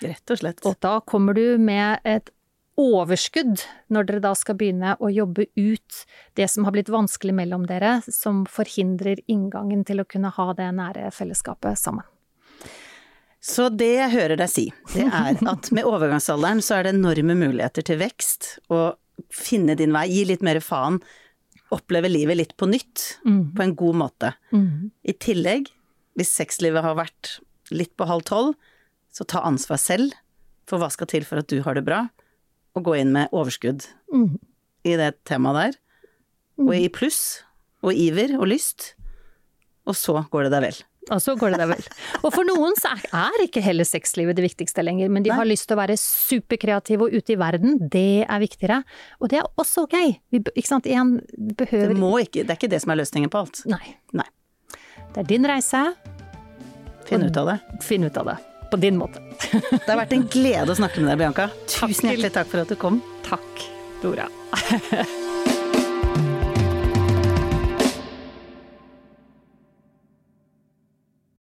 Rett og slett. Og da kommer du med et overskudd når dere da skal begynne å jobbe ut det som har blitt vanskelig mellom dere, som forhindrer inngangen til å kunne ha det nære fellesskapet sammen. Så det jeg hører deg si, det er at med overgangsalderen så er det enorme muligheter til vekst og finne din vei, gi litt mer faen, oppleve livet litt på nytt, mm. på en god måte. Mm. I tillegg, hvis sexlivet har vært litt på halv tolv, så ta ansvar selv for hva skal til for at du har det bra, og gå inn med overskudd mm. i det temaet der. Og i pluss, og iver og lyst. Og så går det deg vel. Og så går det deg vel. Og for noen så er ikke heller sexlivet det viktigste lenger, men de har lyst til å være superkreative og ute i verden. Det er viktigere. Og det er også ok. Vi, ikke sant, igjen, behøver det, ikke, det er ikke det som er løsningen på alt. Nei. Nei. Det er din reise. Finn ut av det. Finn ut av det. På din måte. det har vært en glede å snakke med deg, Bianca. Tusen hjertelig takk for at du kom. Takk, Dora.